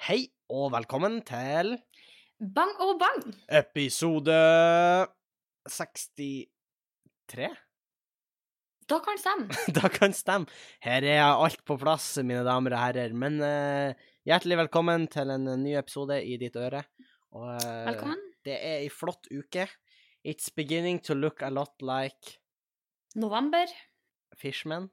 Hei og velkommen til Bang og bang! episode 63? Da kan det stemme. da kan stemme. Her er alt på plass, mine damer og herrer. Men eh, hjertelig velkommen til en ny episode i ditt øre. Og eh, Velkommen. det er ei flott uke. It's beginning to look a lot like November. Fishman.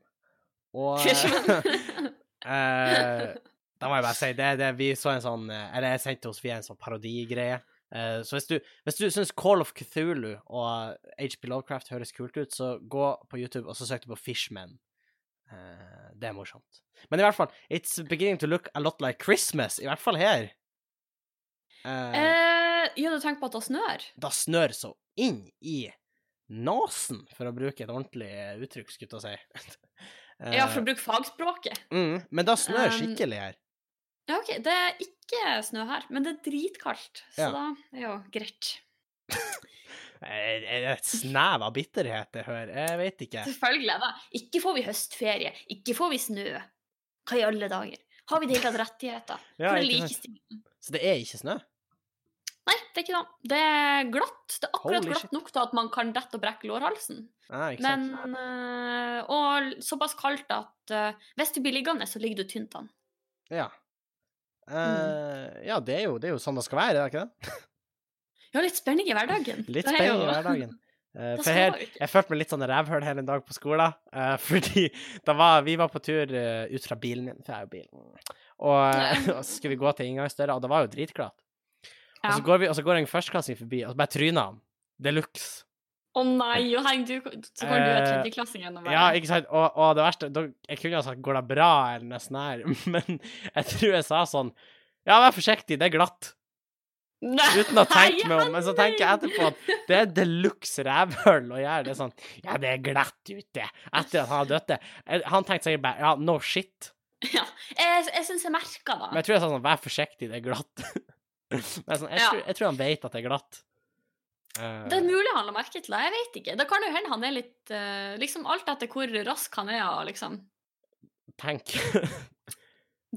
Og Fishman. eh, da må jeg bare si det, det Vi så en sånn eh, Eller jeg sendte oss via en sånn parodigreie. Uh, så hvis du, hvis du syns Call of Cthulhu og HP Lovecraft høres kult ut, så gå på YouTube og så søk du på Fishman. Uh, det er morsomt. Men i hvert fall, it's beginning to look a lot like Christmas. I hvert fall her. Uh, eh, ja, du tenker på at det snør? da snør så inn i nasen, for å bruke et ordentlig uttrykk, skulle jeg si. Eh, Ja, for å bruke fagspråket. mm, men da snør Um, skikkelig her. Ja, OK. Det er ikke snø her, men det er dritkaldt, så Ja. da er jo greit. Er er et snev av bitterhet jeg hører? Jeg vet ikke. Selvfølgelig da. Ikke får vi høstferie. Ikke får vi snø. Hva i alle dager? Har vi i det hele tatt rettigheter? Ja, Hvor er likestillingen? Så det er ikke snø? Nei, det er ikke det. Det er glatt. Det er akkurat Holy glatt shit. nok til at man kan dette og brekke lårhalsen. Ah, ikke Men sant? Og såpass kaldt at hvis du blir liggende, så ligger du tynt an. Ja. Mm. Eh, ja, det er, jo, det er jo sånn det skal være, er det ikke det? Ja, litt spenning i hverdagen. Litt Det er spenning i hverdagen. Uh, for her, jeg følte meg litt sånn rævhøl hele en dag på skolen, uh, fordi var, vi var på tur ut fra bilen min, for jeg er jo bil, og, og så skulle vi gå til inngangsdøra, og det var jo dritglatt. Og, så Ja. går vi, og så går en førsteklassing forbi, og så bare tryner han. De luxe. Å nei, og heng, du, så går du være tredjeklassing gjennom verden. Ja, ikke sant? Og, og det verste Jeg kunne ha sagt 'går det bra', eller noe sånt her, men jeg tror jeg sa sånn 'ja, vær forsiktig, det er glatt', Nei, uten å tenke meg om. Men så tenker jeg etterpå at det er de luxe rævhull å gjøre. Det sånn 'ja, det er glatt ute', etter at han har dødd det. Han tenkte sikkert bare 'ja, no shit', Ja, jeg, jeg syns jeg merka det. men jeg tror jeg sa sånn 'vær forsiktig, det er glatt'. Men sånn, jeg, Ja. tror, jeg tror han vet at det er glatt. Eh, Det er mulig han la merke til det, jeg vet ikke. Det kan jo hende han er litt øh, Liksom alt etter hvor rask han er, liksom Tenk.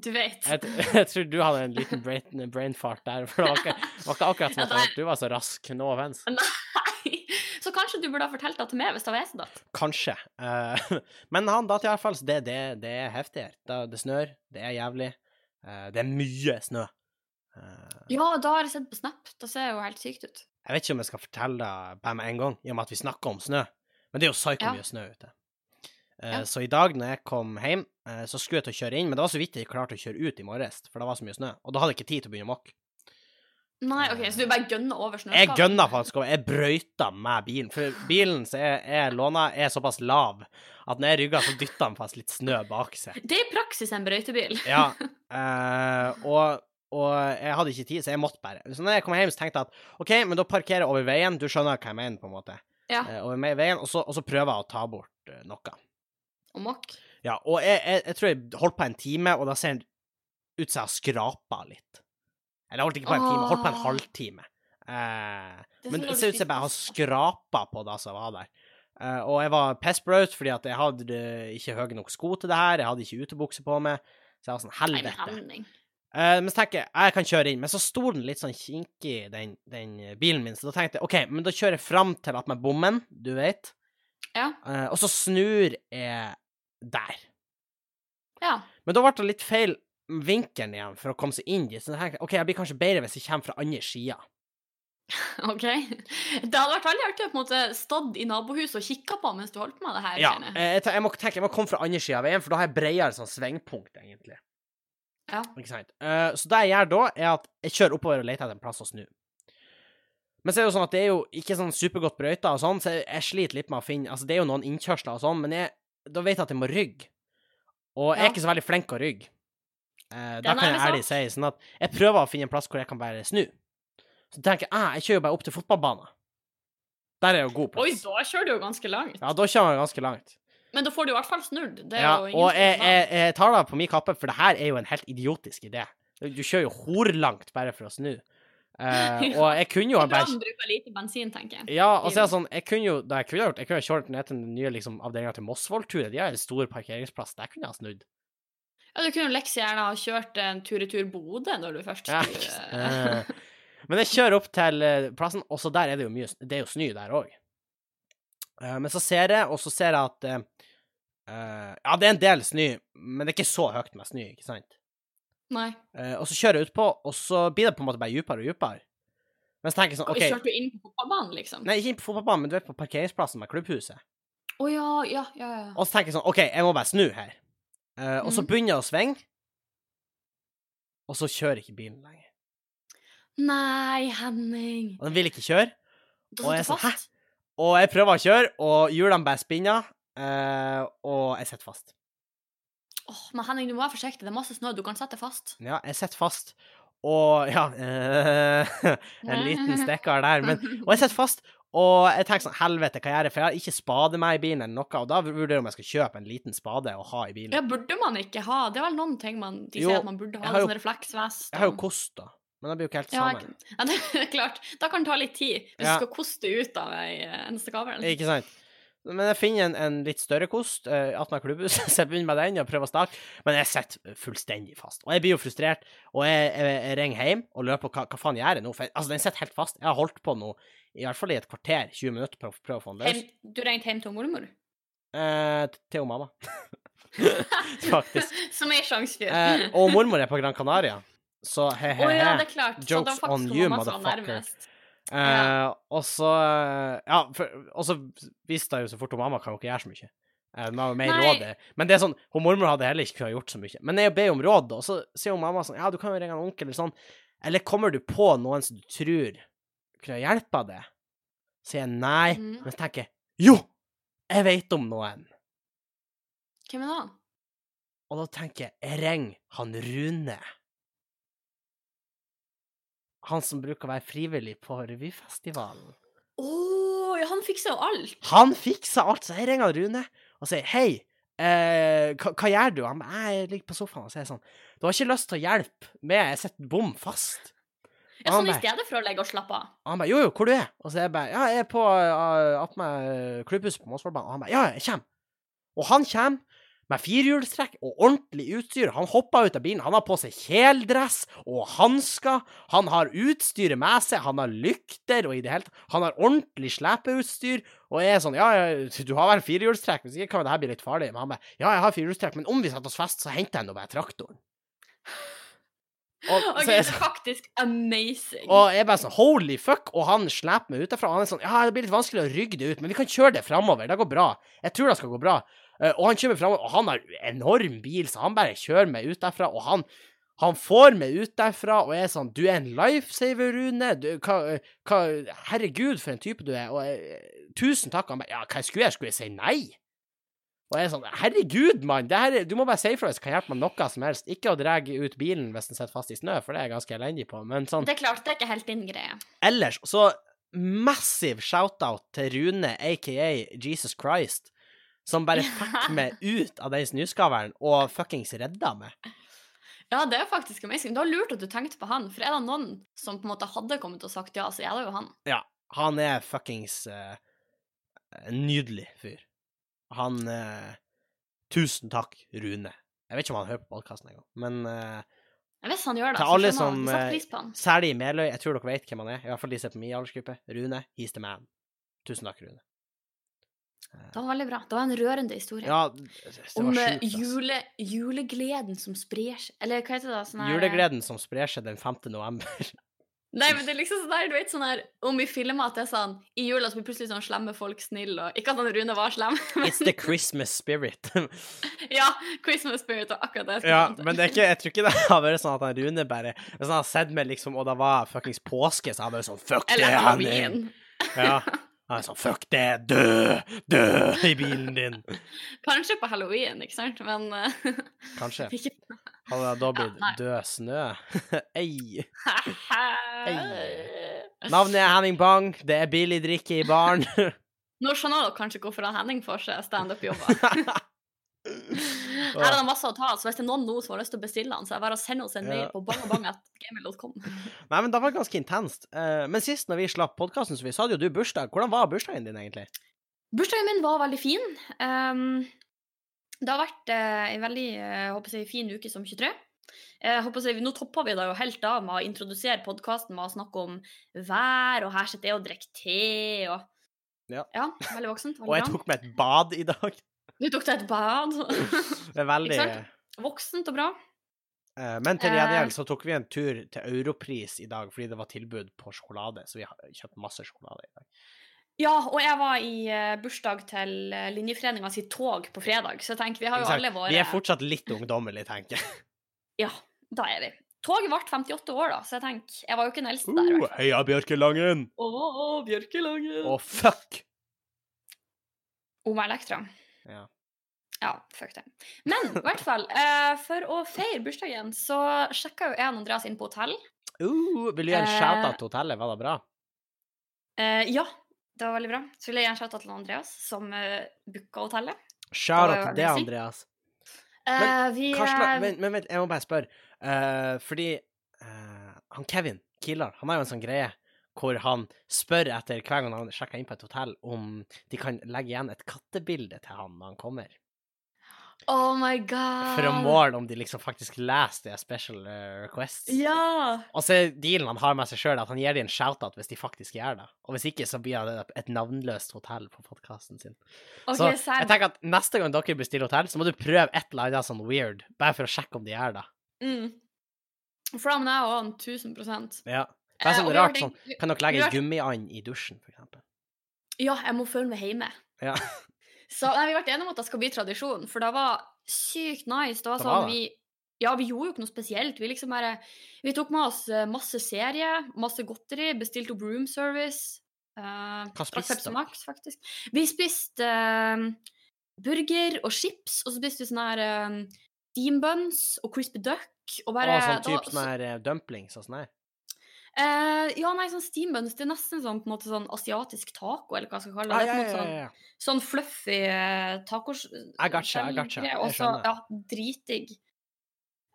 Du vet. Jeg, jeg tror du hadde en liten brain, brain fart der. For det var ikke, var ikke akkurat som at du var så rask. No offense. Nei! Så kanskje du burde ha fortalt det til meg hvis det var jeg som datt. Kanskje. Eh, men han datt iallfall, så det, det, det er heftig her. Det, det snør, det er jævlig. Eh, det er mye snø. Eh, Ja, da har jeg sett på Snap. Det ser jo helt sykt ut. Jeg vet ikke om jeg skal fortelle det bare med en gang, i og med at vi snakker om snø. Men det er jo psyko Ja. mye snø ute. Uh, Ja. Så i dag når jeg kom hjem, uh, så skulle jeg til å kjøre inn, men det var så vidt jeg klarte å kjøre ut i morges, for det var så mye snø. Og da hadde jeg ikke tid til å begynne å måke. Nei, OK, så du bare gønner over snøskapet? Jeg gønna faktisk over. Jeg brøyta med bilen. For bilen som jeg, jeg låner, er såpass lav at når jeg rygger, så dytter han faktisk litt snø bak seg. Det er i praksis en brøytebil. Ja. Uh, og, og jeg hadde ikke tid, så jeg måtte bare. Så når jeg kom hjem, så tenkte jeg at OK, men da parkerer jeg over veien. Du skjønner hva jeg mener, på en måte. Ja. Uh, over veien, og så, og så prøver jeg å ta bort uh, noe. Og mokk. Ja, og jeg, jeg, jeg tror jeg holdt på en time, og da ser det ut som jeg har skrapa litt. Eller jeg holdt ikke på en time, jeg holdt på en Åh. halvtime. Uh, men det ser ut som jeg bare har skrapa på det som var der. Uh, og jeg var pissbraut fordi at jeg hadde ikke høye nok sko til det her, jeg hadde ikke utebukse på meg. Så jeg var sånn, helvete. Eh, men så tenker jeg, jeg kan kjøre inn. Men så sto den litt sånn kinkig, den, den bilen min, så da tenkte jeg OK, men da kjører jeg fram til at med bommen, du vet, Ja. Uh, og så snur jeg der. ja. Men da ble det litt feil vinkelen igjen for å komme seg inn dit. Så jeg tenkte, OK, jeg blir kanskje bedre hvis jeg kommer fra andre sida. OK. Det hadde vært veldig artig å på en måte stått i nabohuset og kikka på mens du holdt på med det her. Ja, jeg. eh, jeg må tenke, jeg må komme fra andre sida av veien, for da har jeg bredere sånn svingpunkt, egentlig. Ja. Ikke sant? Uh, så det jeg gjør da, er at jeg kjører oppover og leter etter en plass å snu. Men så er det jo sånn at det er jo ikke sånn supergodt brøyta og sånn, så jeg, jeg sliter litt med å finne Altså, det er jo noen innkjørsler og sånn, men jeg, da vet jeg at jeg må rygge. Og jeg er ikke så veldig flink å rygge. Uh, da kan jeg ærlig si. Sånn at jeg prøver å finne en plass hvor jeg kan bare snu. Så tenker jeg ah, jeg kjører jo bare opp til fotballbanen. Der er jo god plass. Oi, da kjører du jo ganske langt. Ja, da kjører jeg ganske langt. Men da får du i hvert fall snudd. Det Ja, og jeg, jeg, jeg tar det på min kappe, for det her er jo en helt idiotisk idé. Du kjører jo horlangt bare for å snu. Uh, og jeg kunne jo bare bruker lite bensin, tenker jeg. Ja, og så er det sånn, jeg kunne jo da jeg kunne gjort, jeg kunne kjørt ned til den nye liksom, avdelinga til Mosvold-turet. De har en stor parkeringsplass. Der kunne jeg ha snudd. Ja, Du kunne jo lekse gjerne ha kjørt en tur-retur Bodø når du først skulle ja. Eh, Men jeg kjører opp til eh, plassen, og så der er det jo mye Det er jo snø der òg. Men så ser jeg, og så ser jeg at eh, eh, Ja, det er en del snø, men det er ikke så høyt med snø, ikke sant? Nei. Uh, og så kjører jeg utpå, og så blir det på en måte bare dypere og dypere. Men så tenker jeg sånn, OK Kjørte du inn på fotballbanen, liksom? Nei, ikke inn på fotballbanen, men du vet på parkeringsplassen med klubbhuset. Å ja, ja, ja. ja. Og så tenker jeg sånn, OK, jeg må bare snu her. Eh, og så Mhm. begynner jeg å svinge, og så kjører ikke bilen lenger. Nei, Henning. Og den vil ikke kjøre. Og jeg er sånn, fast. Og jeg prøver å kjøre, og hjulene bare spinner, eh, og jeg sitter fast. Åh, men Henning, du må være forsiktig. Det er masse snø. Du kan sette fast. Ja, jeg sitter fast. Og ja eh, En liten stikker der. Men, og jeg sitter fast, og jeg tenker sånn Helvete, hva gjør jeg? For jeg har ikke spade med i bilen eller noe, og da vurderer jeg om jeg skal kjøpe en liten spade og ha i bilen. Ja, burde man ikke ha Det er vel noen ting man de Jo, sier at man burde ha. Sånn refleksvest. Jeg har jo kost, da. Men det blir jo ikke helt sammen. ja, ja, det er klart. Da kan det ta litt tid hvis Ja. du skal koste ut av ei eh, eneste kabel. Ikke sant? Men jeg finner en, en litt større kost, uh, av klubbhuset, så jeg begynner med den og prøver å starte. Men jeg sitter fullstendig fast. Og jeg blir jo frustrert, og jeg, jeg, jeg ringer hjem og lurer på hva, hva faen gjør jeg nå? For altså, den sitter helt fast. Jeg har holdt på nå i hvert fall i et kvarter, 20 minutter, på å prøve å få den løs. Hjem, du ringte hjem til mormor? Eh, til mamma. Faktisk. Som er sjansefyr. Eh, og mormor er på Gran Canaria, så he-he-he. ja, klart. Så Jokes on you, motherfucker. Uh, og så eh, Ja, og så visste jeg jo så fort hun mamma kan jo ikke gjøre så mye. Eh, Hun har jo mer råd. Men det er sånn, hun mormor hadde heller ikke kunnet gjort så mye. Men jeg ber om råd, og så sier hun mamma sånn Ja, du kan jo ringe en onkel, eller sånn. Eller kommer du på noen som du tror kunne hjelpe deg? Sier jeg nei, mm. men så tenker jeg jo! Jeg vet om noen. Hvem er det? Og da tenker jeg, jeg ringer han Rune. Han som bruker å være frivillig på revyfestivalen. Å, ja, han fikser jo alt. Han fikser alt, så jeg ringer Rune og sier hei, eh, hva, hva gjør du? Han bare, jeg ligger på sofaen og sier sånn, du har ikke lyst til å hjelpe med, jeg sitter bom fast. Ja, sånn i stedet for å legge og slappe av. Han bare, jo jo, hvor du er? Og så er jeg bare, ja, jeg er på uh, attmed klubbhuset på Måsvollbanen. Og han bare, ja, ja, jeg kommer. Og han kommer med firehjulstrekk og ordentlig utstyr. Han hopper ut av bilen. Han har på seg kjeledress og hansker. Han har utstyret med seg. Han har lykter og i det hele tatt. Han har ordentlig slepeutstyr. Og er sånn, ja, ja, du har vel firehjulstrekk? Hvis ikke kan det her bli litt farlig. Men han bare, ja, jeg har firehjulstrekk, men om vi setter oss fast, så henter jeg nå bare traktoren. Og, okay, det er faktisk amazing. og jeg bare sånn, holy fuck, og han sleper meg utenfra, og han er sånn, ja, det blir litt vanskelig å rygge det ut, men vi kan kjøre det fremover, det går bra. Jeg tror det skal gå bra. Eh, og han kjører fram, og han har enorm bil, så han bare kjører meg ut derfra, og han, han får meg ut derfra, og er sånn, du er en lifesaver, Rune, du, hva, hva, herregud for en type du er, og eh, tusen takk, han bare, ja, hva skulle jeg, skulle jeg si nei? Og jeg er sånn, herregud, mann, her, er- du må bare si ifra hvis du kan hjelpe meg noe som helst. Ikke å dra ut bilen hvis den sitter fast i snø, for det er jeg ganske elendig på. Men sånn, Det klarte jeg ikke helt din greie. ellers, så massiv shout-out til Rune, aka Jesus Christ, som bare fikk meg ut av den snøskavlen og fuckings redda meg. Ja, det er faktisk amazing. Det var lurt at du tenkte på han, for er det noen som på en måte hadde kommet og sagt ja, så er det jo han. Ja, han er fuckings uh, nydelig fyr. Han uh, Tusen takk, Rune. Jeg vet ikke om han hører på podkasten engang, men eh, Hvis han gjør det, Til alle som, han. særlig i Meløy, jeg tror dere vet hvem han er, i hvert fall de som er på min aldersgruppe. Rune, he's the man. Tusen takk, Rune. Det var veldig bra. Det var en rørende historie. Ja, det det Om eh, sjukt, jule, julegleden som sprer seg Eller hva heter det? Sånn her, Julegleden som sprer seg den 5. november. Nei, men det er liksom sånn der, du vet sånn her Om vi filmer at det er sånn I jula så blir plutselig sånn slemme folk snille, og Ikke at han Rune var slem, men It's the Christmas spirit. ja, Christmas spirit var akkurat det. jeg skulle ja, fram men det er ikke, jeg tror ikke det har vært sånn at han Rune bare Hvis han har sett meg, liksom, og det var fuckings påske, så hadde han vært sånn Fuck det, Eller Henning! halloween. Ja. Han er sånn Fuck det, dø! Dø i bilen din! Kanskje på halloween, ikke sant? Men uh, Kanskje. Hadde jeg da blitt ja, død snø? Ei. Navnet er Henning Bang, det er billig drikke i baren. Nå skjønner dere kanskje hvorfor han Henning får seg standup-jobber. Her er det masse å ta, så hvis det er noen nå som har lyst til å bestille den, så er det bare å sende oss en mail Ja. på bangabangatgmail.com. Nei, men det var ganske intenst. Eh, men sist når vi slapp podkasten, så vi sa jo du bursdag. Hvordan var bursdagen din, egentlig? Bursdagen min var veldig fin. Um, Det har vært ei en veldig eh, håper jeg, fin uke som 23. Jeg håper jeg, nå topper vi det jo helt av med å introdusere podkasten med å snakke om vær, og her sitter jeg og drikker te og Ja. veldig voksent. Og jeg tok meg et bad i dag. Du tok deg et bad. Det er veldig voksent og bra. eh, Men til Eh. gjengjeld så tok vi en tur til Europris i dag fordi det var tilbud på sjokolade, så vi har kjøpt masse sjokolade i dag. Ja, og jeg var i eh, bursdag til Linjeforeninga sitt tog på fredag, så jeg tenker vi har jo alle våre Vi er fortsatt litt ungdommelige, tenker jeg. Ja, da er vi. Toget ble 58 år, da, så jeg tenker Jeg var jo ikke den eldste der. Uh, heia Bjørkelangen! Å, Bjørkelangen. Og fuck! Oma Elektra. Ja. Ja, fuck det. Men i hvert fall, eh, for å feire bursdagen så sjekka jo jeg og Andreas inn på hotell. Uh, vil du gjøre en Eh. shout-out til hotellet? Var det bra? Eh, ja, det var veldig bra. Så vil jeg gjerne shoute til Andreas, som uh, booka hotellet. Shout-out til det. Andreas. Eh, vi Hva slags eh, Men, men vent, jeg må bare spørre. Uh, fordi uh, han Kevin Kilar, han har jo en sånn greie hvor han spør etter hver gang han sjekker inn på et hotell, om de kan legge igjen et kattebilde til han når han kommer. Oh my god. For å måle om de liksom faktisk leser det special eh, requests. Ja! Og så er dealen han har med seg sjøl, at han gir dem en shout-out hvis de faktisk gjør det. Og hvis ikke, så blir det et navnløst hotell på podkasten sin. Okay, så jeg tenker at neste gang dere bestiller hotell, så må du prøve et eller annet sånn weird, bare for å sjekke om de gjør det. Mm. From now on, 1000% Ja. Det Eh, er sånn vi har rart sånn Kan dere legge har gummiand i dusjen, for eksempel? Ja, jeg må føle meg hjemme. Ja. Så nei, vi ble enige om at det skal bli tradisjon, for det var sykt nice. Det var sånn vi Ja, vi gjorde jo ikke noe spesielt. Vi liksom bare Vi tok med oss eh, masse serie, masse godteri, bestilte opp room service. Uh, Hva spiste dere? Vi spiste uh, burger og chips, og så spiste vi sånne her uh, steam buns og crispy duck. Og bare Å, sånn type sånn her eh, dumplings og sånn her. Eh, ja, nei, sånn steam buns, det er nesten sånn, på en måte, sånn asiatisk taco, eller hva jeg skal kalle det. Ah, ja, er ja, ja, sånn, sånn fluffy uh, tacos... I gotcha, I gotcha. Og så, ja, dritdigg.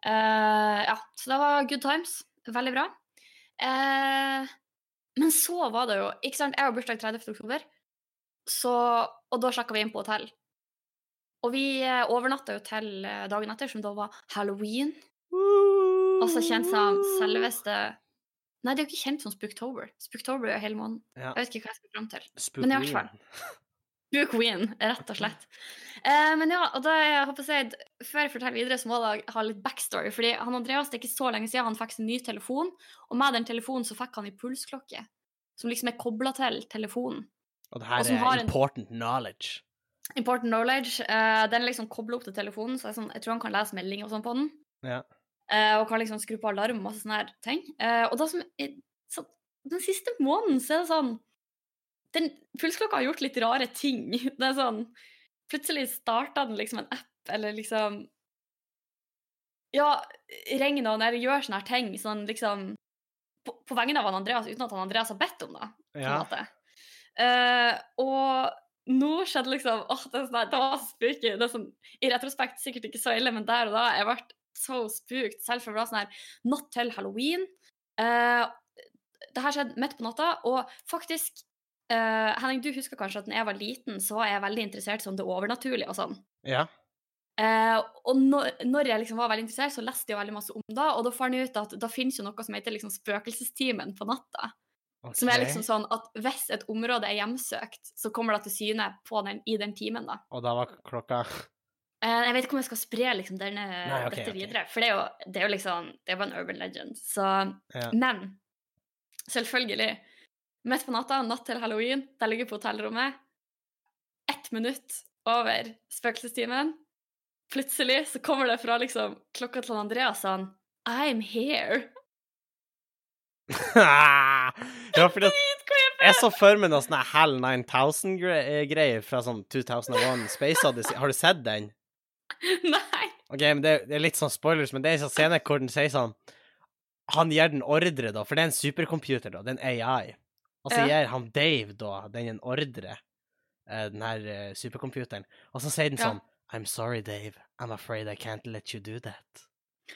Eh, ja, så det var good times. Veldig bra. Eh, men så var det jo Ikke sant, jeg har bursdag 30. oktober, så, og da sjekka vi inn på hotell. Og vi uh, overnatta jo til eh, dagen etter, som da var halloween. Og så kjent som selveste Nei, det er jo ikke kjent som Spooktober. Spooktober er jo hele måneden. Ja. Jeg vet ikke hva jeg skal fram til. Spook Men i hvert fall. Spook-ween, rett og slett. Uh, men ja, og da jeg håper jeg, før jeg forteller videre, så må jeg ha litt backstory. fordi han Andreas, det er ikke så lenge siden han fikk sin ny telefon, og med den telefonen så fikk han en pulsklokke. Som liksom er kobla til telefonen. Og det her og er er en- important knowledge. Important knowledge. Uh, den er liksom kobla opp til telefonen, så jeg, sånn, jeg tror han kan lese meldinger og sånn på den. Ja. Eh, og kan liksom skru på alarm og masse sånne her ting. Eh, og da som så, Den siste måneden så er det sånn den Pulsklokka har gjort litt rare ting. Det er sånn Plutselig starta den liksom en app, eller liksom Ja, ringer noen eller gjør sånne her ting sånn liksom på, på vegne av han Andreas, uten at han Andreas har bedt om det. på en Ja. måte. Uh, og nå skjedde liksom åh, det, sånn, det var spooky. Det er sånn, I retrospekt sikkert ikke så ille, men der og da jeg ble så spooked. Selv for det var sånn her natt til halloween. Uh, det her skjedde midt på natta, og faktisk uh, Henning, du husker kanskje at da jeg var liten, så var jeg veldig interessert i sånn det overnaturlige og sånn. ja. Uh, og når, når jeg liksom var veldig interessert, så leste jeg veldig masse om det, og da fant jeg ut at da finnes jo noe som heter liksom spøkelsestimen på natta. Som er liksom sånn at hvis et område er hjemsøkt, så kommer det til syne på den, i den timen, da. Og da var klokka jeg vet ikke om jeg skal spre liksom denne, Nei, okay, dette videre, videre, for det er, jo, det er jo liksom Det er bare en urban legend. Så Ja. Men selvfølgelig. Midt på natta, natt til halloween, der ligger på hotellrommet. Ett minutt over spøkelsestimen. Plutselig så kommer det fra liksom klokka til Andreas sånn I'm here. ja, for det, jeg så for meg noe sånn Hell 9000-greier fra sånn 2001 Space Odyssey. Har du sett den? Nei. Ok, men det, det er litt sånn spoilers, men det er en sånn scene hvor den sier sånn Han gir den ordre, da, for det er en supercomputer, da. Det er en AI. Og så Ja. gir han Dave, da, den en ordre, eh, den her eh, supercomputeren. Og så sier den Ja. sånn I'm sorry, Dave. I'm afraid I can't let you do that.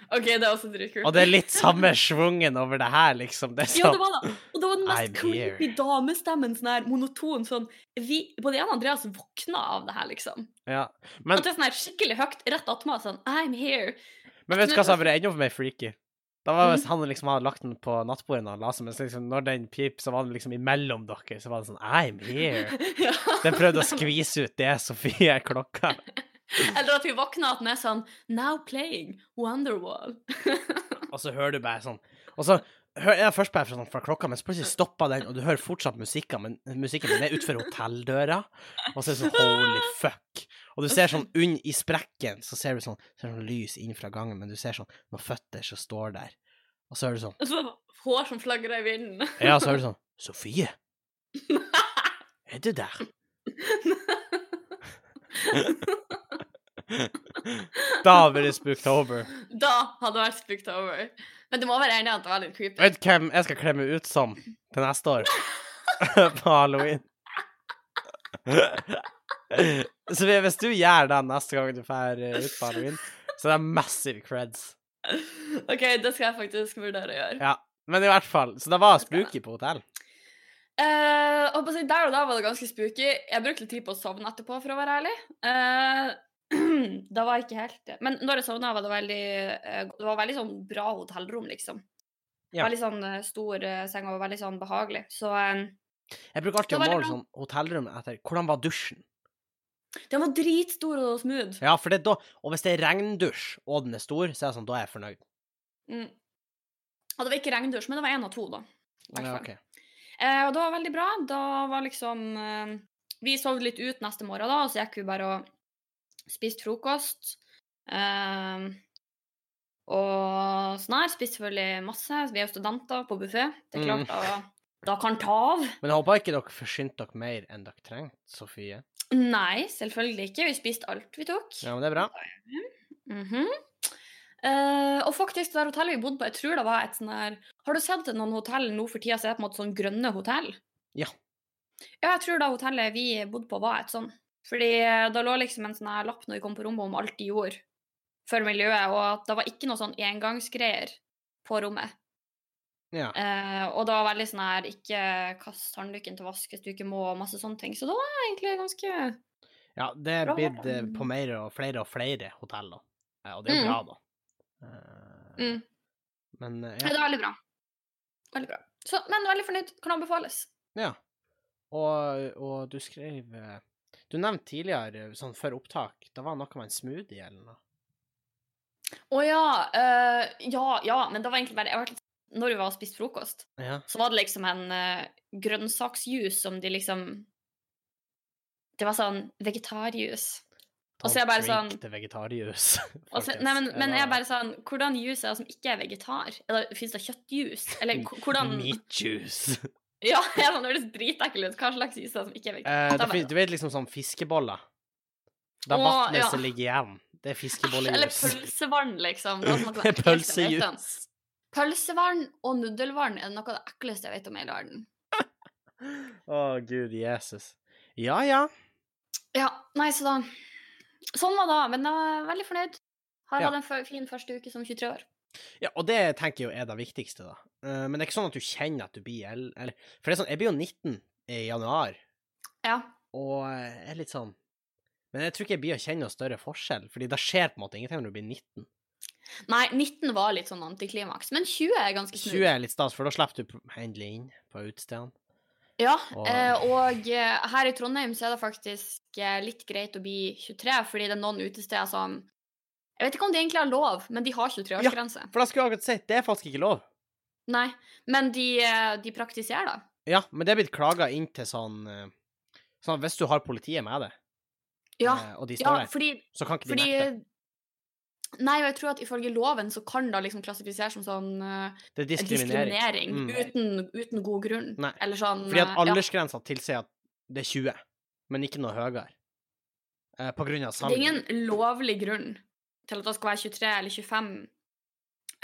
OK, det er også dritkult. Og det er litt samme schwungen over det her, liksom. Det Ja, det sånn var det. Og det var den mest creepy damestemmen, sånn her monoton sånn vi, Både jeg og Andreas våkna av det her, liksom. ja. Men, At det er sånn her skikkelig høyt rett attmed sånn I'm here. men vet du hva som vært enda mer freaky? Da var hvis han liksom hadde lagt den på nattbordet når han la seg, men liksom, når den pip, så var den liksom imellom dere, så var det sånn I'm here. Den prøvde å skvise ut det Sofie er klokka. Eller at vi våkner at den er sånn Now playing Wonderwall. Og så hører du bare sånn Og så hører jeg først bare fra, sånn, fra klokka, men så plutselig stopper den, og du hører fortsatt musikken, men musikken den er utenfor hotelldøra. Og så er det sånn holy fuck. Og du ser sånn unn i sprekken, så ser du sånn, ser sånn lys inn fra gangen, men du ser sånn noen føtter som står der. Og så hører du sånn så hår som flagrer i vinden. Ja, så hører du sånn Sofie? Er du der? Da blir det spooktober. Da hadde det vært spooked over. Men du må være enig i at det var litt creepy. Vet du hvem jeg skal kle meg ut som til neste år? på halloween. så hvis du gjør det neste gang du drar ut på halloween, så det er massive creds. OK, det skal jeg faktisk vurdere å gjøre. Ja. Men i hvert fall, så det var spooky på hotell. Uh, og på å si, der og da var det ganske spooky. Jeg brukte litt tid på å sovne etterpå, for å være ærlig. Eh, da var jeg ikke helt Men når jeg sovna, var det veldig eh, Det var veldig sånn bra hotellrom, liksom. Ja. Veldig sånn eh, stor eh, seng og veldig sånn behagelig. Så eh, Jeg bruker alltid å måle sånn hotellrom etter hvordan var dusjen. den var dritstor og smooth. Ja, for det da Og hvis det er regndusj, og den er stor, så er det sånn, da er jeg fornøyd. Mm. Og det var ikke regndusj, men det var én av to, da. Ja, okay. Eh, og det var veldig bra. Da var liksom eh, Vi sov litt ut neste morgen, da, og så gikk vi bare og spiste frokost. Um, og sånn her. Spist selvfølgelig masse. Vi er jo studenter på buffé. Det er Mm. klart da, da kan ta av. Men jeg håper ikke dere forsynte dere mer enn dere trengte, Sofie. Nei, selvfølgelig ikke. Vi spiste alt vi tok. Ja, men det er bra. Mm -hmm. Uh, og faktisk, det der hotellet vi bodde på, jeg tror det var et sånn her Har du sett noen hotell nå for tida som er på en måte sånn grønne hotell? Ja. Ja, jeg tror det hotellet vi bodde på, var et sånn. Fordi eh, da lå liksom en sånn lapp når vi kom på rommet om alt de gjorde for miljøet, og at det var ikke noe sånn engangsgreier på rommet. Ja. Eh, og det var veldig sånn her ikke kast håndduken til vask hvis du ikke må, og masse sånne ting. Så det var egentlig ganske ja det er blitt eh, på mer og flere og flere hotell, da. Ja, og det er jo Mm. bra, da. Eh, mm. Men eh, Ja, det er veldig bra. Veldig bra. Så, men veldig fornøyd. Kan anbefales. ja. Og, og du skrev eh, Du nevnte tidligere, sånn før opptak, det var noe med en smoothie eller noe. Å ja, uh, ja. Ja, men det var egentlig bare jeg var litt, Når vi var og spiste frokost, Ja. så var det liksom en uh, grønnsaksjus som de liksom Det var sånn vegetarjus. Og så er jeg bare sånn- til vegetarjus. Og så, nei, men, men jeg er bare sånn Hvordan jus er det som ikke er vegetar? Fins det kjøttjus? Eller hvordan Meat juice. Ja, ja det høres dritekkelt ut. Hva slags jus er det som ikke er Eh, det, fin- bare- du vet liksom sånn fiskeboller? Å, vannet ja. som ligger igjen. Det er fiskebollejus. Eller pølsevann, liksom. Det, er pølsejus. Pølsevann og nudelvann er noe av det ekleste jeg vet om i hele verden. Å, gud Jesus. Ja, ja. Ja, nei, så da Sånn var det, men jeg var veldig fornøyd. Har Ja. hatt en fin første uke som 23 år. Ja, og det tenker jeg jo er det viktigste, da. Eh, men det er ikke sånn at du kjenner at du blir el- eller For det er sånn, jeg blir jo 19 i januar, Ja. og jeg er litt sånn Men jeg tror ikke jeg blir å kjenne noe større forskjell, fordi det skjer på en måte ingenting når du blir 19. Nei, 19 var litt sånn antiklimaks, men 20 er ganske 20 er litt stas, for da slipper du endelig inn på utestedene. Ja, Og- eh, og eh, her i Trondheim så er det faktisk eh, litt greit å bli 23, fordi det er noen utesteder som Jeg vet ikke om de egentlig har lov, men de har 23-årsgrense. For da skulle jeg akkurat si, det er faktisk ikke lov. Nei, men de, eh, de praktiserer det. Ja, men det er blitt klaga inn til sånn eh, Sånn hvis du har politiet med deg, Ja, eh, og de står ja der, fordi, så kan ikke de fordi nekte. Nei, og jeg tror at ifølge loven så kan det liksom klassifiseres som sånn Det er diskriminering. diskriminering Mm. uten, uten god grunn. Nei, Eller sånn Fordi at aldersgrensa ja. tilsier at det er 20, men ikke noe høyere. På grunn av Det er ingen lovlig grunn til at det skal være 23 eller 25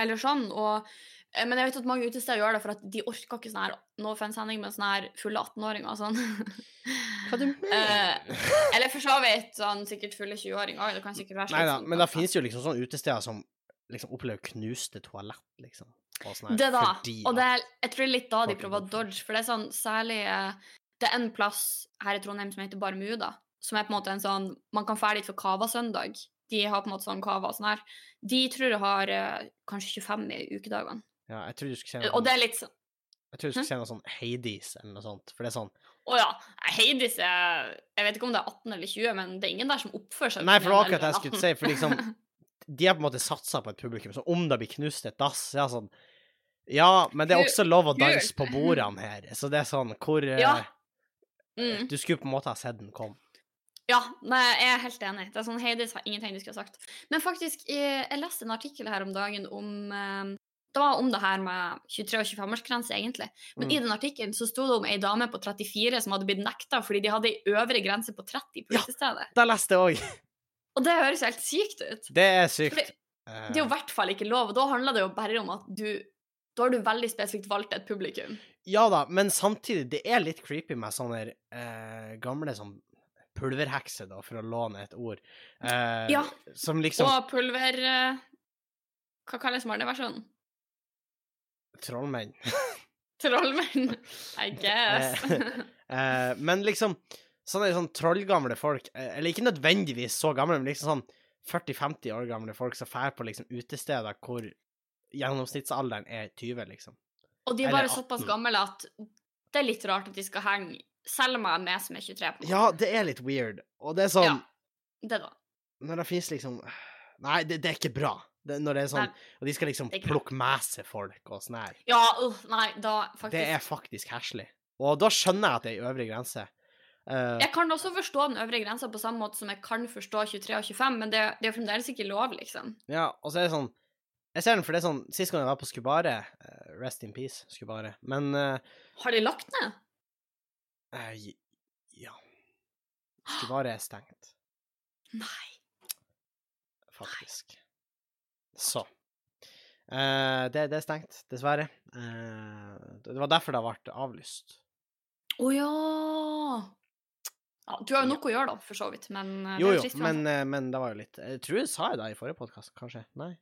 eller sånn. Og, eh, men jeg vet at mange utesteder gjør det for at de orker ikke sånn her no offense Henning, med sånn her fulle 18-åringer og sånn. Hva du Eh, mener? eller for så vidt sånn sikkert fulle 20-åringer. Det kan sikkert være Nei da, men altså. finnes jo liksom sånne utesteder som liksom opplever knuste toalett, liksom. Sånn her, Det da. fordi Og det er, jeg tror det er litt da de er prøver å det. dodge, for det er sånn særlig eh, Det er en plass her i Trondheim som heter Barmuda, som er på en måte en sånn Man kan dra dit for Cava-søndag. De har på en måte sånn kava og sånn her. De tror jeg har eh, kanskje 25 i ukedagene. Ja, jeg tror du skulle si noe, Og det sånn- er litt sånn jeg tror du skulle si noe sånn Hades eller noe sånt, for det er sånn Å ja. Hades er Jeg vet ikke om det er 18 eller 20, men det er ingen der som oppfører seg Nei, for det var akkurat det jeg skulle si, for liksom De har på en måte satsa på et publikum, så om det blir knust et dass, er sånn Ja, men det er også lov å danse på bordene her, så det er sånn hvor eh, Ja. Mm. Du skulle på en måte ha sett den komme. Ja, nei, jeg er helt enig. Det er sånn, Heidi sa ingenting du skulle ha sagt. Men faktisk, jeg, jeg leste en artikkel her om dagen om eh, Det var om det her med 23- og 25-årsgrense, egentlig. Men Mm. i den artikkelen så sto det om ei dame på 34 som hadde blitt nekta fordi de hadde ei øvre grense på 30 på Ja. det leste jeg òg. Og det høres helt sykt ut. Det er sykt. Fordi det er jo i hvert fall ikke lov, og da handler det jo bare om at du Da har du veldig spesifikt valgt et publikum. Ja da, men samtidig, det er litt creepy med sånne eh, gamle sånn pulverhekser, da, for å låne et ord, eh, Ja. som liksom Og pulver eh, Hva kalles barneversjonen? Trollmenn. Trollmenn, I guess. Eh, men liksom sånne sånn trollgamle folk, eh, eller ikke nødvendigvis så gamle, men liksom sånn 40-50 år gamle folk som drar på liksom utesteder hvor gjennomsnittsalderen er 20, liksom. Og de er bare såpass gamle at det er litt rart at de skal henge Selv om jeg er med som er 23. på. Ja, det er litt weird, og det er sånn Ja. Det da. Når det fins liksom Nei, det, det er ikke bra. Det, når det er sånn Nei. Og de skal liksom plukke med seg folk og sånn her. Ja, uh, nei, da faktisk Det er faktisk heslig. Og da skjønner jeg at det er ei øvre grense. Uh, Jeg kan også forstå den øvre grensa på samme måte som jeg kan forstå 23 og 25, men det, det er jo fremdeles ikke lov, liksom. Ja, og så er det sånn Jeg ser den, for det er sånn Sist gang jeg var på Skubare eh, Rest in peace, Skubare. Men uh, Har de lagt ned? Eh, Ja. Skubare er stengt, Nei. faktisk. Så. Eh, det, det er stengt, dessverre. Eh, det var derfor det ble avlyst. Å ja. ja! Du har jo nok å gjøre, da, for så vidt, men eh, Jo, jo, men, eh, men det var jo litt Jeg tror jeg sa det i forrige podkast, kanskje? Nei?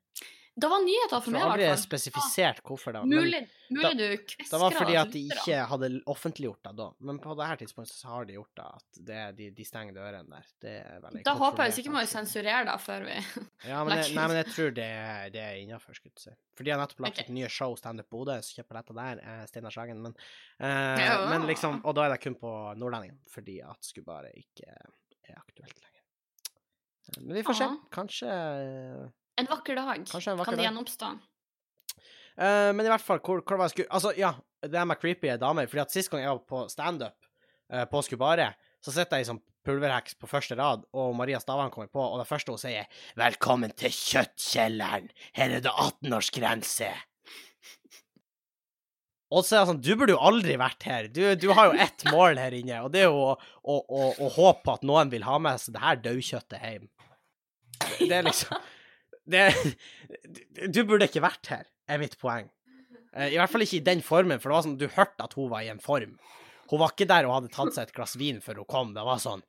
Det var nyheter Jeg for meg, i aldri jeg hvert fall. spesifisert hvorfor det var. Mulig, Mulig, da, du kvesker det var fordi at de ikke hadde offentliggjort det da. Men på det her tidspunktet så har de gjort det. At det, de, de stenger dørene der. Det er veldig Da håper jeg sikkert må jo sensurere da før vi Ja, men jeg, nei, men jeg tror det, det er innafor, skulle jeg si. For de har nettopp lagt Ok. ut nye show, Standup Bodø, så kjøper dette der. Eh, Steinar Sagen. Men, eh, Ja. men liksom Og da er det kun på Nordlendingen, fordi at skulle bare ikke er aktuelt lenger. Eh, Men vi får se. Kanskje En vakker dag Kanskje en vakker kan det gjenoppstå. Uh, men i hvert fall, hvor, hvor var jeg skulle Altså, ja, det er med creepy damer. Fordi at sist gang jeg var på standup uh, på Skubare, så sitter jeg sånn pulverheks på første rad, og Maria Stavang kommer på, og det første hun sier, 'Velkommen til Kjøttkjelleren. Her er det 18-årsgrense'. Og så er jeg sånn Du burde jo aldri vært her. Du, du har jo ett mål her inne, og det er jo å, å, å, å håpe på at noen vil ha med seg det her daukjøttet hjem. Det er liksom det, du- burde ikke vært her, er mitt poeng. Eh, I hvert fall ikke i den formen, for det var sånn, du hørte at hun var i en form. Hun var ikke der og hadde tatt seg et glass vin før hun kom. Det var sånn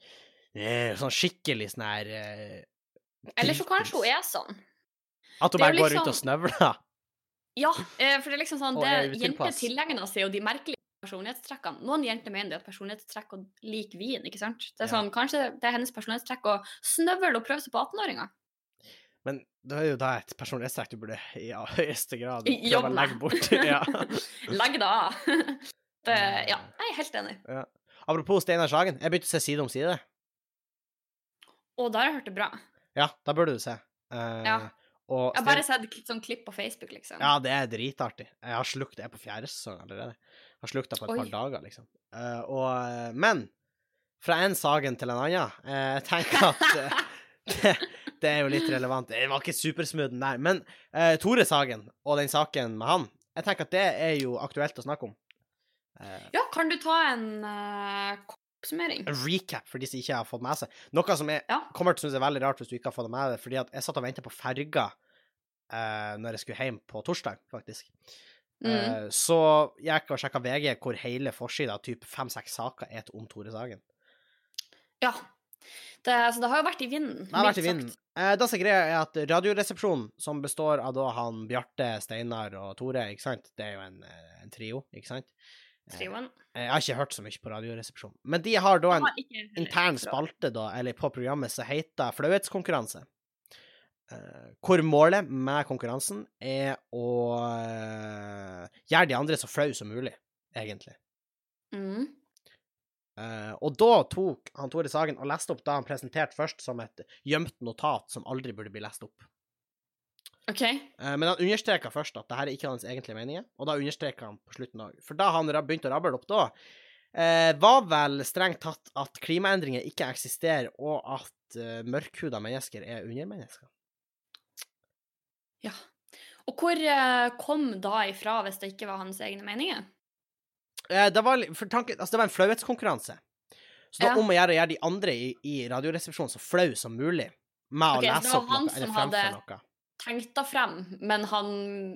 eh, sånn skikkelig sånn her eh, Eller så kanskje hun er sånn. At hun bare jo går ut liksom- og snøvler. Ja, for det er liksom sånn det, er Jenter tilegner seg jo de merkelige personlighetstrekkene. Noen jenter mener det at personlighetstrekk og lik vin, ikke sant? Det er Ja. sånn, Kanskje det er hennes personlighetstrekk å snøvle og prøve seg på 18-åringer. Men det er jo da et personlighetstrekk du burde i ja, høyeste grad prøve å legge bort. ja. Legg det av. det, ja, jeg er helt enig. Apropos Steinar Sagen, jeg begynte å se Side om side. Og da har jeg hørt det bra. Ja, da burde du se. Uh, Ja. Jeg har bare sett sånn klipp på Facebook, liksom. Ja, det er dritartig. Jeg har slukt det på fjerde sesong allerede. Jeg har slukt det på et Oi. par dager, liksom. Uh, og, eh, men fra en Sagen til en annen. eh, jeg tenker at eh, det, det er jo litt relevant. Det var ikke supersmooth, den der. Men eh, Tore Sagen og den saken med han, jeg tenker at det er jo aktuelt å snakke om. Eh, Ja, kan du ta en uh, oppsummering? en recap for de som ikke har fått med seg. Noe som jeg Ja. kommer til å synes er veldig rart hvis du ikke har fått det med deg, fordi at jeg satt og ventet på ferga eh, når jeg skulle hjem på torsdag, faktisk. Mm. Eh, så jeg og sjekka VG hvor hele forsida, typ fem-seks saker, er om Tore Sagen. Ja. Det, altså, det har jo vært i vinden. Det har vært i vinden. Eh, det som er greia, er at Radioresepsjonen, som består av da han Bjarte, Steinar og Tore, ikke sant, det er jo en, eh, en trio, ikke sant? Eh, Trioen. Jeg har ikke hørt så mye på Radioresepsjonen. Men de har da en Har ikke- intern spalte da, eller på programmet som heter Flauhetskonkurranse. Eh, hvor målet med konkurransen er å eh, gjøre de andre så flaue som mulig, egentlig. Mm. Eh, og da tok han Tore Sagen og leste opp da han presenterte først som et gjemt notat som aldri burde bli lest opp. OK. Uh, men han understreka først at det her er ikke hans egentlige meninger, og da understreka han på slutten òg. For da han begynte å rable opp da, uh, var vel strengt tatt at klimaendringer ikke eksisterer, og at mørkhuda mennesker er undermennesker. Ja. Og hvor kom da ifra, hvis det ikke var hans egne meninger? Eh, det, var, tanken, altså det var en flauhetskonkurranse. Så det var om å gjøre å gjøre de andre i, i Radioresepsjonen så flau som mulig med okay, å lese opp han noe eller som fremføre noe. Det frem, men han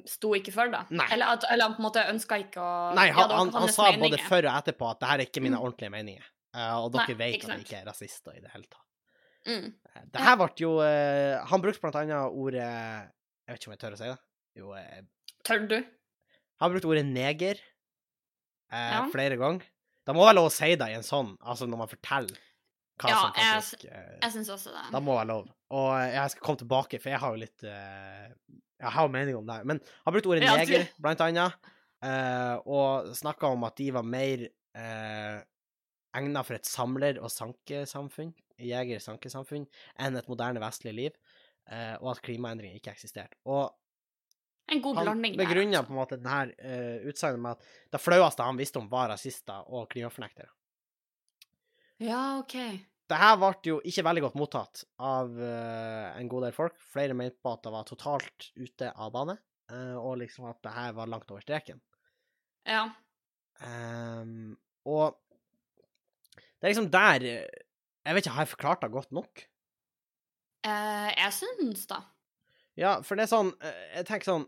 sto ikke for det? Eller, at, eller han på en måte ønska ikke å Nei, han, ja, han, han sa sa både før og etterpå at det her er ikke mine Mm. ordentlige meninger. uh, og Nei, dere vet at jeg ikke er rasister i det hele tatt. Mm. Eh, Det her ble jo uh, Han brukte blant annet ordet Jeg vet ikke om jeg tør å si det. Jo, Tør du? han brukte ordet neger eh, Ja. flere ganger. Da må være lov å si det i en sånn, altså når man forteller hva Ja, som jeg- faktisk Ja, Jeg syns også det. Da må være lov. Og eh, jeg skal komme tilbake, for jeg har jo litt eh, Jeg har jo mening om det her. Men har brukt ordet Ja, neger, blant annet, eh, og snakka om at de var mer eh, egna for et samler- og sankesamfunn, jeger-sankesamfunn, enn et moderne vestlig liv, eh, og at klimaendringer ikke eksisterte. Og En god blanding der. begrunna altså. på en måte denne uh, utsagnet med at det flaueste han visste om, var rasister og klimafornektere. Ja, OK. Det her ble jo ikke veldig godt mottatt av uh, en god del folk. Flere mente på at det var totalt ute av bane, uh, og liksom at det her var langt over streken. Ja. Um, og det er liksom der eh, Jeg vet ikke, har jeg forklart det godt nok? Uh, jeg syns da. Ja, for det er sånn eh, Jeg tenker sånn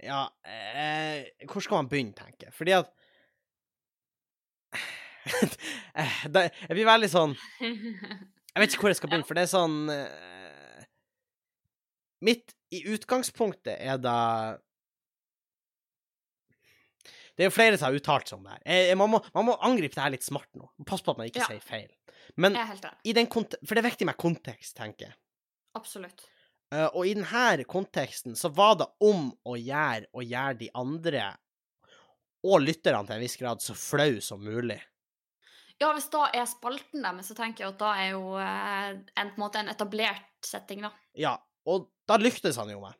Ja, eh, hvor skal man begynne, tenker jeg? Fordi at det, Jeg blir veldig sånn Jeg vet ikke hvor jeg skal begynne, for det er sånn eh, Mitt i utgangspunktet er det Det er jo flere som har uttalt seg om det her. Man, må, man må angripe det her litt smart nå. Pass på at man ikke Ja. sier feil. Men For det er viktig med kontekst, tenker jeg. Absolutt. Eh, og i denne konteksten så var det om å gjøre å gjøre de andre, og lytterne til en viss grad, så flau som mulig. Ja, hvis da er spalten deres, så tenker jeg at da er jo eh, en, på en måte en etablert setting, da. Ja, og da lyktes han jo med.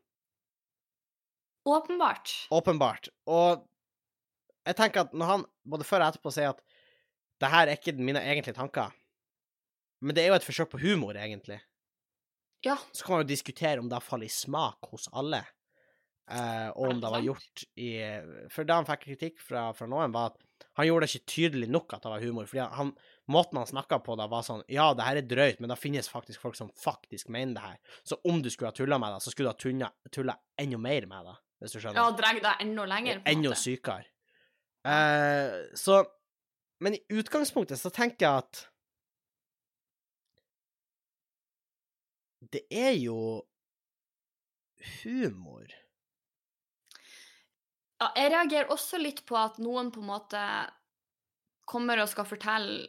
Åpenbart. Åpenbart. Og jeg tenker at når han både før og etterpå sier at det her er ikke mine egentlige tanker, men det er jo et forsøk på humor, egentlig, Ja. så kan man jo diskutere om det faller i smak hos alle, eh, og om det var gjort i For det han fikk kritikk fra, fra noen, var at han gjorde det ikke tydelig nok at det var humor. fordi han, Måten han snakka på da, var sånn Ja, det her er drøyt, men det finnes faktisk folk som faktisk mener det her. Så om du skulle ha tulla med det, så skulle du ha tulla, enda mer med det, hvis du skjønner. Ja, drar det enda lenger, på en enda sykere. Eh, så Men i utgangspunktet så tenker jeg at Det er jo humor. Ja, jeg reagerer også litt på at noen på en måte kommer og skal fortelle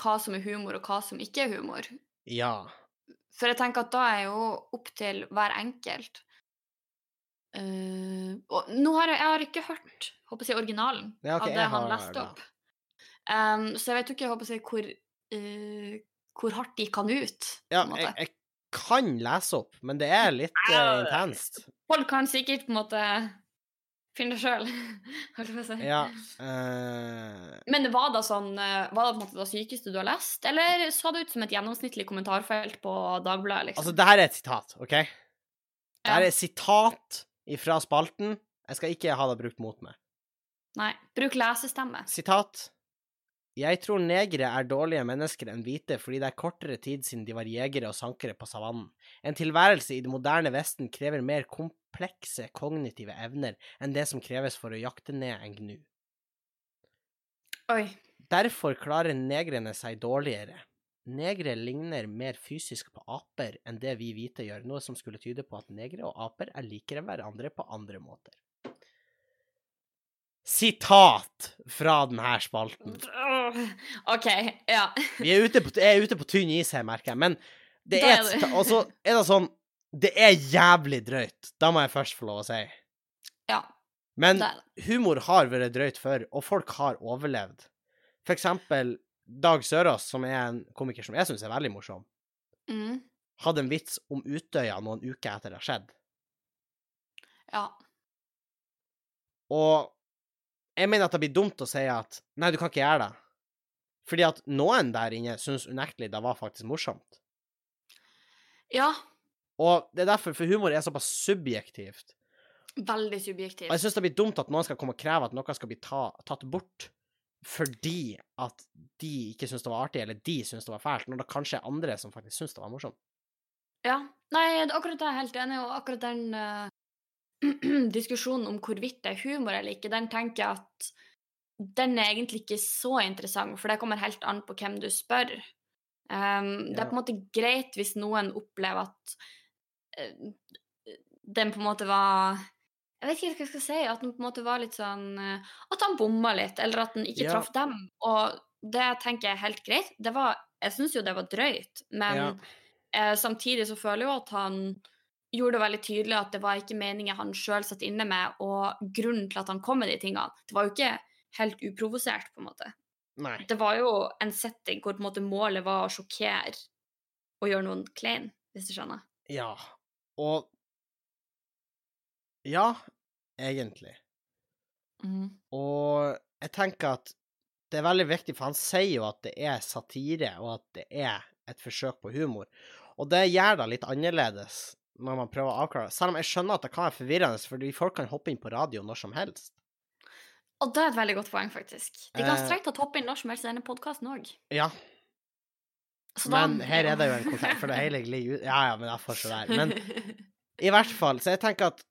hva som er humor, og hva som ikke er humor. Ja. For jeg tenker at da er jo opp til hver enkelt. Uh, og nå har jeg, jeg har ikke hørt håper jeg, originalen Ja, okay, av det jeg han leste opp. Um, så jeg vet jo ikke håper jeg, hvor, uh, hvor hardt de kan ut. ja jeg, jeg kan lese opp, men det er litt uh, intenst. Folk kan sikkert på en måte finne det sjøl, holdt jeg på å si. Ja. uh... Men var det sånn eh, Var det på en måte det sykeste du har lest, eller så det ut som et gjennomsnittlig kommentarfelt på Dagbladet? liksom? altså, det her er et sitat, OK? Det her er et sitat ifra spalten. Jeg skal ikke ha det brukt mot meg. Nei. Bruk lesestemme. Sitat. Jeg tror negere er dårlige mennesker enn hvite fordi det er kortere tid siden de var jegere og sankere på savannen. En tilværelse i det moderne Vesten krever mer komplekse kognitive evner enn det som kreves for å jakte ned en gnu. Oi. Derfor klarer negrene seg dårligere. Negre ligner mer fysisk på aper enn det vi hvite gjør, noe som skulle tyde på at negre og aper er likere hverandre på andre måter. Sitat fra denne spalten. OK, ja. Vi er ute på, er ute på tynn is her, merker jeg, men det er et Og så er det sånn Det er jævlig drøyt. Da må jeg først få lov å si. Ja, Men humor har vært drøyt før, og folk har overlevd. For eksempel Dag Sørås, som er en komiker som jeg syns er veldig morsom, Mm, hadde en vits om Utøya noen uker etter det har skjedd. ja. Og jeg mener at det blir dumt å si at nei, du kan ikke gjøre det. Fordi at noen der inne syns unektelig det var faktisk morsomt. Ja, Og det er derfor, for humor er såpass subjektivt. veldig subjektivt. Og jeg syns det blir dumt at noen skal komme og kreve at noe skal bli ta, tatt bort fordi at de ikke syns det var artig, eller de syns det var fælt, når det kanskje er andre som faktisk syns det var morsomt. Ja. Nei, akkurat det er jeg helt enig i, og akkurat den eh, diskusjonen om hvorvidt det er humor eller ikke, den tenker jeg at den er egentlig ikke så interessant, for det kommer helt an på hvem du spør. Um, Det er på en måte greit hvis noen opplever at uh, den på en måte var Jeg vet ikke hva jeg skal si. At den på en måte var litt sånn eh, At han bomma litt, eller at den ikke Ja. traff dem. Og det tenker jeg er helt greit. Det var Jeg syns jo det var drøyt, men Ja. uh, samtidig så føler jeg jo at han gjorde det veldig tydelig at det var ikke meningen han sjøl satt inne med, og grunnen til at han kom med de tingene. Det var jo ikke helt uprovosert, på en måte. Nei. Det var jo en setting hvor en målet var å sjokkere og gjøre noen klein, hvis du skjønner. Ja. Og Ja, egentlig. Og jeg tenker at det er veldig viktig, for han sier jo at det er satire, og at det er et forsøk på humor. Og det gjør det litt annerledes når man prøver å avklare. Selv om jeg skjønner at det kan være forvirrende, fordi folk kan hoppe inn på radio når som helst. Og det er et veldig godt poeng, faktisk. De kan Eh. strengt tatt hoppe inn når som helst i denne podkasten òg. Ja, men her er det jo en konflikt, for det hele glir ut Ja ja, men jeg får så være. Men i hvert fall, så jeg tenker at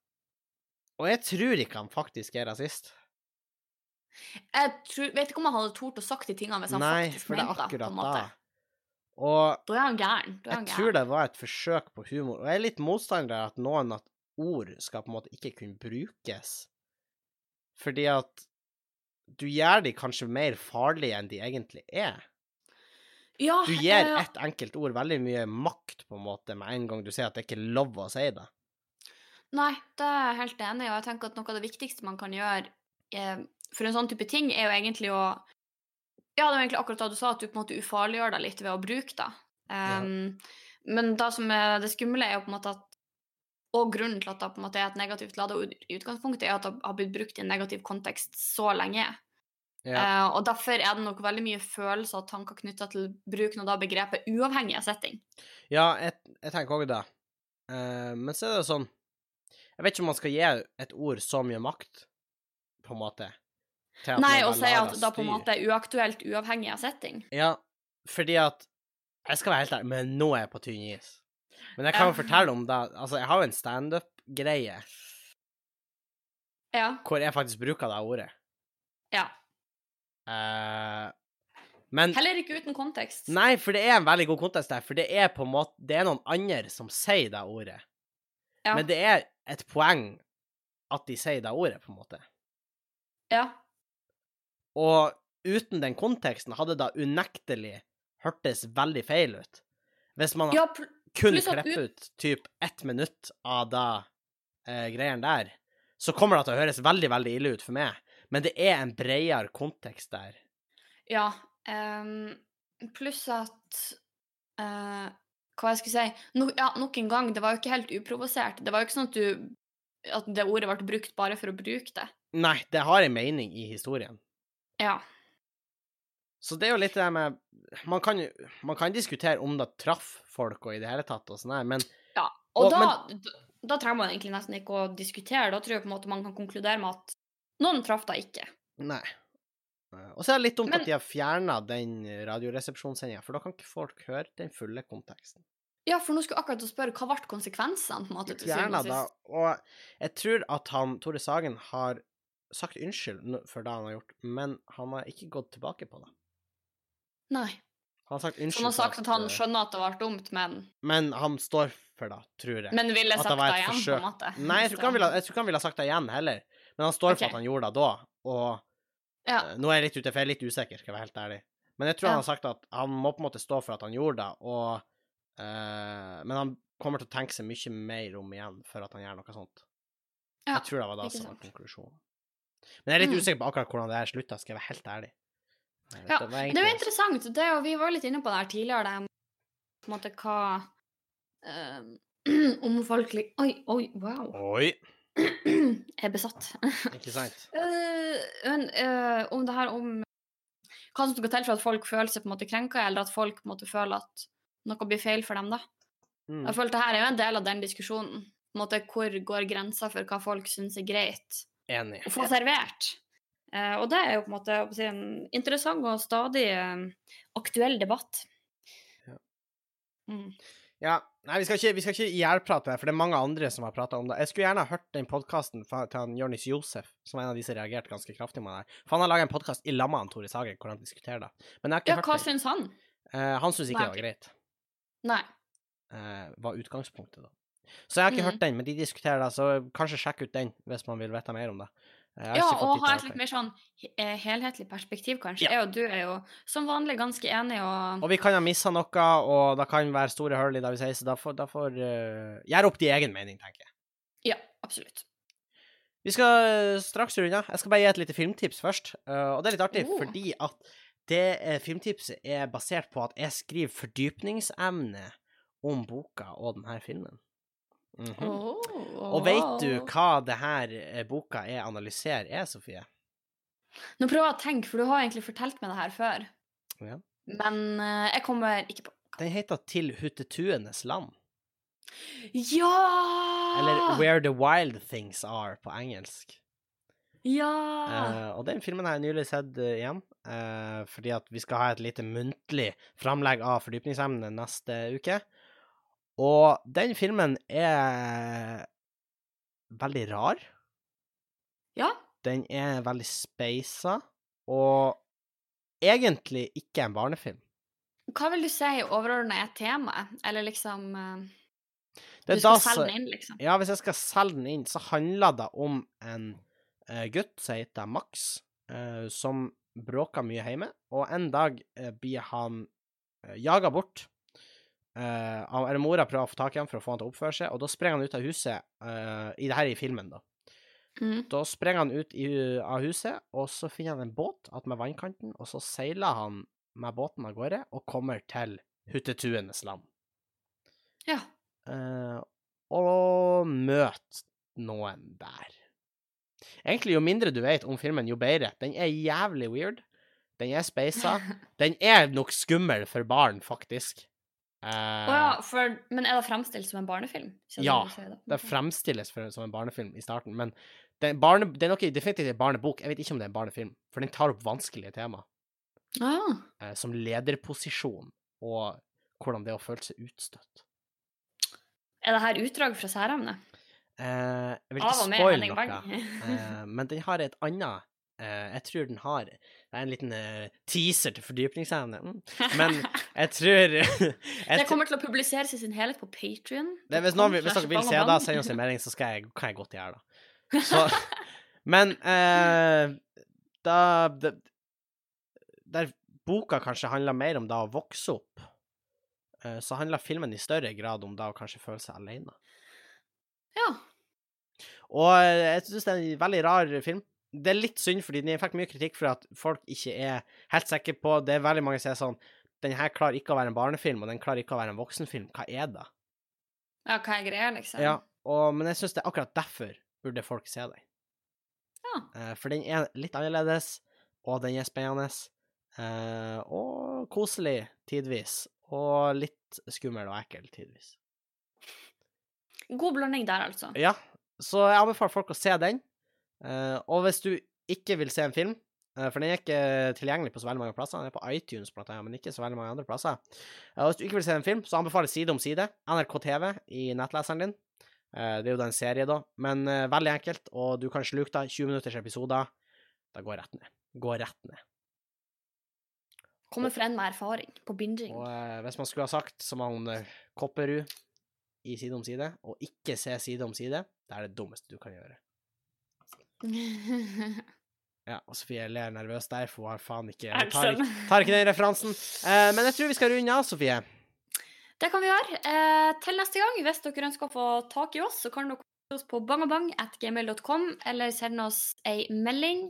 Og jeg tror ikke han faktisk er rasist. Jeg tror, vet ikke om han hadde tort å sagt de tingene hvis han Nei, faktisk mente det Nei, for det. er akkurat da. Og Da er han gæren. Er han Jeg tror det var et forsøk på humor, og jeg er litt motstander av at noen at ord skal på en måte ikke kunne brukes. Fordi at du gjør de kanskje mer farlige enn de egentlig er. Ja, Du gir eh, ett enkelt ord veldig mye makt, på en måte, med en gang du sier at det ikke er lov å si det. Nei, det er jeg helt enig i, og jeg tenker at noe av det viktigste man kan gjøre eh, for en sånn type ting, er jo egentlig å Ja, det var egentlig akkurat det du sa, at du på en måte ufarliggjør deg litt ved å bruke det. Um, Men det som er det skumle, er jo på en måte at Og grunnen til at det på en måte er et negativt ladet i utgangspunktet, er at det har blitt brukt i en negativ kontekst så lenge. Ja. Uh, og derfor er det nok veldig mye følelser og tanker knytta til bruken av begrepet uavhengig av setting. Ja, jeg, jeg tenker òg det. Uh, men så er det sånn Jeg vet ikke om man skal gi et ord så mye makt, på en måte. Nei, bare si at det det på en måte er uaktuelt uavhengig av setting. Ja, fordi at Jeg skal være helt ærlig, men nå er jeg på tynn is. Men jeg kan jo Ja. fortelle om det. Altså, jeg har jo en standup-greie Ja. hvor jeg faktisk bruker det ordet. ja. Uh, men Heller ikke uten kontekst. Nei, for det er en veldig god kontekst der, for det er på en måte Det er noen andre som sier det ordet. Ja. Men det er et poeng at de sier det ordet, på en måte. Ja. Og uten den konteksten hadde det unektelig hørtes veldig feil ut. Hvis man ja kun klipper ut typ ett minutt av da eh, greien der, så kommer det til å høres veldig, veldig ille ut for meg. Men det er en bredere kontekst der. ja. Um, pluss at uh, Hva jeg skulle si no, ja, Nok en gang, det var jo ikke helt uprovosert. Det var jo ikke sånn at du at det ordet ble brukt bare for å bruke det. Nei, det har en mening i historien. Ja. Så det er jo litt det med Man kan man kan diskutere om det traff folk og i det hele tatt, og sånn her, men ja. Og, Og- da, da, da trenger man egentlig nesten ikke å diskutere. Da tror jeg på en måte man kan konkludere med at noen traff da ikke. nei. Og så er det litt dumt Men- at de har fjerna den radioresepsjonssendinga, for da kan ikke folk høre den fulle konteksten. Ja, for nå skulle jeg akkurat å spørre, hva ble konsekvensene? på en måte, til syvende og sist? Og jeg tror at han, Tore Sagen, har sagt unnskyld for det han har gjort, men han har ikke gått tilbake på det. Nei. Han har sagt unnskyld. han har sagt at han eh, skjønner at det var dumt, men, Men han står for det, tror jeg. men ville sagt det det igjen, igjen, på en måte. Nei, jeg tror, ikke han ville, ha sagt det igjen heller. Men han står for at han gjorde det da. Og Ja. eh, nå er jeg litt ute, for jeg er litt usikker, skal jeg være helt ærlig. Men jeg tror Ja. han har sagt at han må på en måte stå for at han gjorde det, og uh, Men han kommer til å tenke seg mye mer om igjen for at han gjør noe sånt. Ja, jeg tror det var da som var konklusjonen. Men jeg er litt Mm. usikker på akkurat hvordan det her slutta, skal jeg være helt ærlig. Ja, det Men det er jo interessant. Det og vi var litt inne på det her tidligere, det på en måte hva eh, Om folk lik- Oi, oi, wow. Oi, Jeg er besatt. ikke sant? Eh, men uh, om det her om hva som skal til for at folk føler seg på en måte krenka, eller at folk på en måte føler at noe blir feil for dem, da. Mm. Jeg føler det her er jo en del av den diskusjonen. På en måte Hvor går grensa for hva folk syns er greit Enig. å få servert? Eh, og det er jo på en måte en interessant og stadig eh, aktuell debatt. Ja. Mm. Ja, nei, vi skal ikke, vi skal ikke ihjelprate, for det er mange andre som har prata om det. Jeg skulle gjerne ha hørt den podkasten til Jonis Josef, som er en av de som reagerte ganske kraftig med det. her. For han har laga en podkast i lamma Tore Sagen, hvor han diskuterer det. Men jeg har ikke Ja, hørt hva syns han? Uh, han syns ikke Nei, det var greit. Nei. Uh, var utgangspunktet, da. Så jeg har ikke mm. hørt den, men de diskuterer det, så kanskje sjekk ut den hvis man vil vite mer om det. Eh, Ja, og ha et litt mer sånn eh, helhetlig perspektiv, kanskje. Ja. Jeg og du er jo som vanlig ganske enige, og Og vi kan ha missa noe, og det kan være store hull i det vi sier, så da får, da får uh, Gjør opp din egen mening, tenker jeg. Ja, absolutt. Vi skal eh, straks runde. Jeg skal bare gi et lite filmtips først. Uh, og det er litt artig, Oh. fordi at det eh, filmtipset er basert på at jeg skriver fordypningsemne om boka og denne filmen. Oh, Og vet du hva det her eh, boka jeg analyserer er, Sofie? Nå prøver jeg å tenke, for du har egentlig fortalt meg det her før. Ja. Men uh, jeg kommer ikke på Den heter Til huttetuenes land. Ja! Eller Where the Wild Things Are på engelsk. Ja! Uh, og den filmen har jeg nylig sett uh, igjen, uh, fordi at vi skal ha et lite muntlig framlegg av fordypningsemnet neste uke. Og den filmen er veldig rar. ja. Den er veldig speisa, og egentlig ikke en barnefilm. Hva vil du si overordna er temaet? Eller liksom eh, Du skal da selge den inn, liksom? Ja, hvis jeg skal selge den inn, så handler det om en eh, gutt som heter Max, eh, som bråker mye hjemme, og en dag blir han jaga bort. Uh, eller mora prøver å få tak i ham for å få han til å oppføre seg, og da sprenger han ut av huset, Uh, i det her i filmen, da. Mm. Da sprenger han ut i, av huset, og så finner han en båt attmed vannkanten, og så seiler han med båten av gårde og kommer til huttetuenes land. Ja. Uh, og møter noen der. Egentlig, jo mindre du vet om filmen, jo bedre. Den er jævlig weird. Den er speisa. Den er nok skummel for barn, faktisk. Eh, oh ja, for, men er det fremstilt som en barnefilm? Kjenner Ja, det? Okay. det. Fremstilles for, som en barnefilm i starten, men det barne, det er nok definitivt en barnebok. Jeg vet ikke om det er en barnefilm, for den tar opp vanskelige tema, Ah. Uh, som lederposisjon og hvordan det er å føle seg utstøtt. Er det her utdrag fra særemnet? Uh, jeg vil ikke spoile noe. Eh, men den har et annet eh, Jeg tror den har Det er en liten eh, teaser til fordypningsevne. Mm. Men jeg tror det kommer til å publiseres i sin helhet på Patrion. hvis, noen, hvis dere vil se det, send oss en melding, så skal jeg, kan jeg godt gjøre det. Så, men eh, da det, Der boka kanskje handler mer om da å vokse opp, eh, så handler filmen i større grad om da å kanskje føle seg alene. Ja. Og eh, jeg syns det er en veldig rar film. Det er litt synd, fordi den fikk mye kritikk for at folk ikke er helt sikre på Det er veldig mange som er sånn Den her klarer ikke å være en barnefilm, og den klarer ikke å være en voksenfilm. Hva er det? ja, hva er greia, liksom? Ja, og, men jeg syns det er akkurat derfor burde folk se den. Ja. Eh, for den er litt annerledes, og den er spennende. eh, og koselig tidvis. Og litt skummel og ekkel tidvis. God blanding der, altså. Ja, så jeg anbefaler folk å se den. Eh, og hvis du ikke vil se en film, eh, for den er ikke tilgjengelig på så veldig mange plasser, den er på iTunes blant annet, men ikke så veldig mange andre plasser. Eh, og hvis du ikke vil se en film, så anbefaler Side om side, NRK TV, i nettleseren din. Eh, det er jo da en serie, da, men eh, veldig enkelt, og du kan sluke deg 20 minutters episoder. Da går rett ned. Går rett ned. Kommer frem med erfaring på binging. Og eh, hvis man skulle ha sagt som han eh, Kopperud i Side om side, og ikke se Side om side, det er det dummeste du kan gjøre. Ja, og Sofie ler nervøst der, for hun har faen ikke tar, ikke tar ikke den referansen. Eh, men jeg tror vi skal runde av, Sofie. Det kan vi gjøre. Eh, til neste gang, hvis dere ønsker å få tak i oss, så kan dere oss på bangabang.gmail.com, eller send oss ei melding,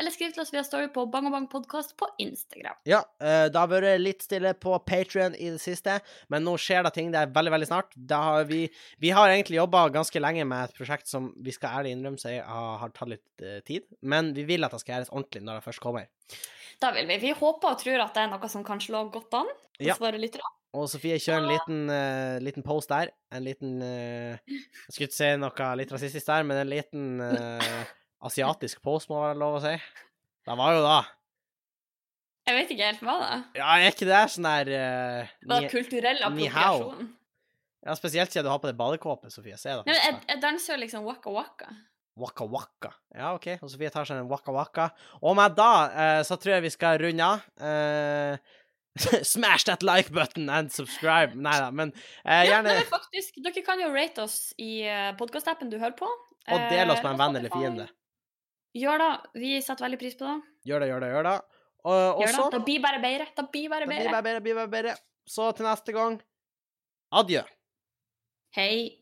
eller skriv til oss via story på bangabangpodkast på Instagram. Ja, eh, det har vært litt stille på Patrion i det siste, men nå skjer det ting der veldig, veldig snart. Da har vi, vi har egentlig jobba ganske lenge med et prosjekt som vi skal ærlig innrømme seg har, har tatt litt eh, tid, men vi vil at det skal gjøres ordentlig når det først kommer. Da vil vi. Vi håper og tror at det er noe som kan slå godt an hos Ja. våre lyttere. Og Sofie kjører en liten, uh, liten post der. En liten uh, Jeg skulle ikke si noe litt rasistisk der, men en liten uh, asiatisk post, må være lov å si. Det var jo da Jeg vet ikke helt hva er. Ja, er ikke det sånn der uh, var det kulturell appropriasjon. Ja, spesielt siden du har på deg badekåpe, Sofie. Se da. Nei, men jeg, jeg danser liksom waka waka. Waka waka. Ja, OK. Og Sofie tar seg en waka waka. Og med da så tror jeg vi skal runde av. Eh, smash that like button and subscribe. Nei da, men eh, gjerne ja, men faktisk, dere kan jo rate oss i uh, podkastappen du hører på. Og del oss med en Eh, venn eller fiende. Gjør det. Vi setter veldig pris på det. Gjør det, gjør det, gjør det. Og, Gjør det. Da blir bare bedre. Da blir bare Det blir bare bedre, blir bare bedre. Så til neste gang adjø. Hei.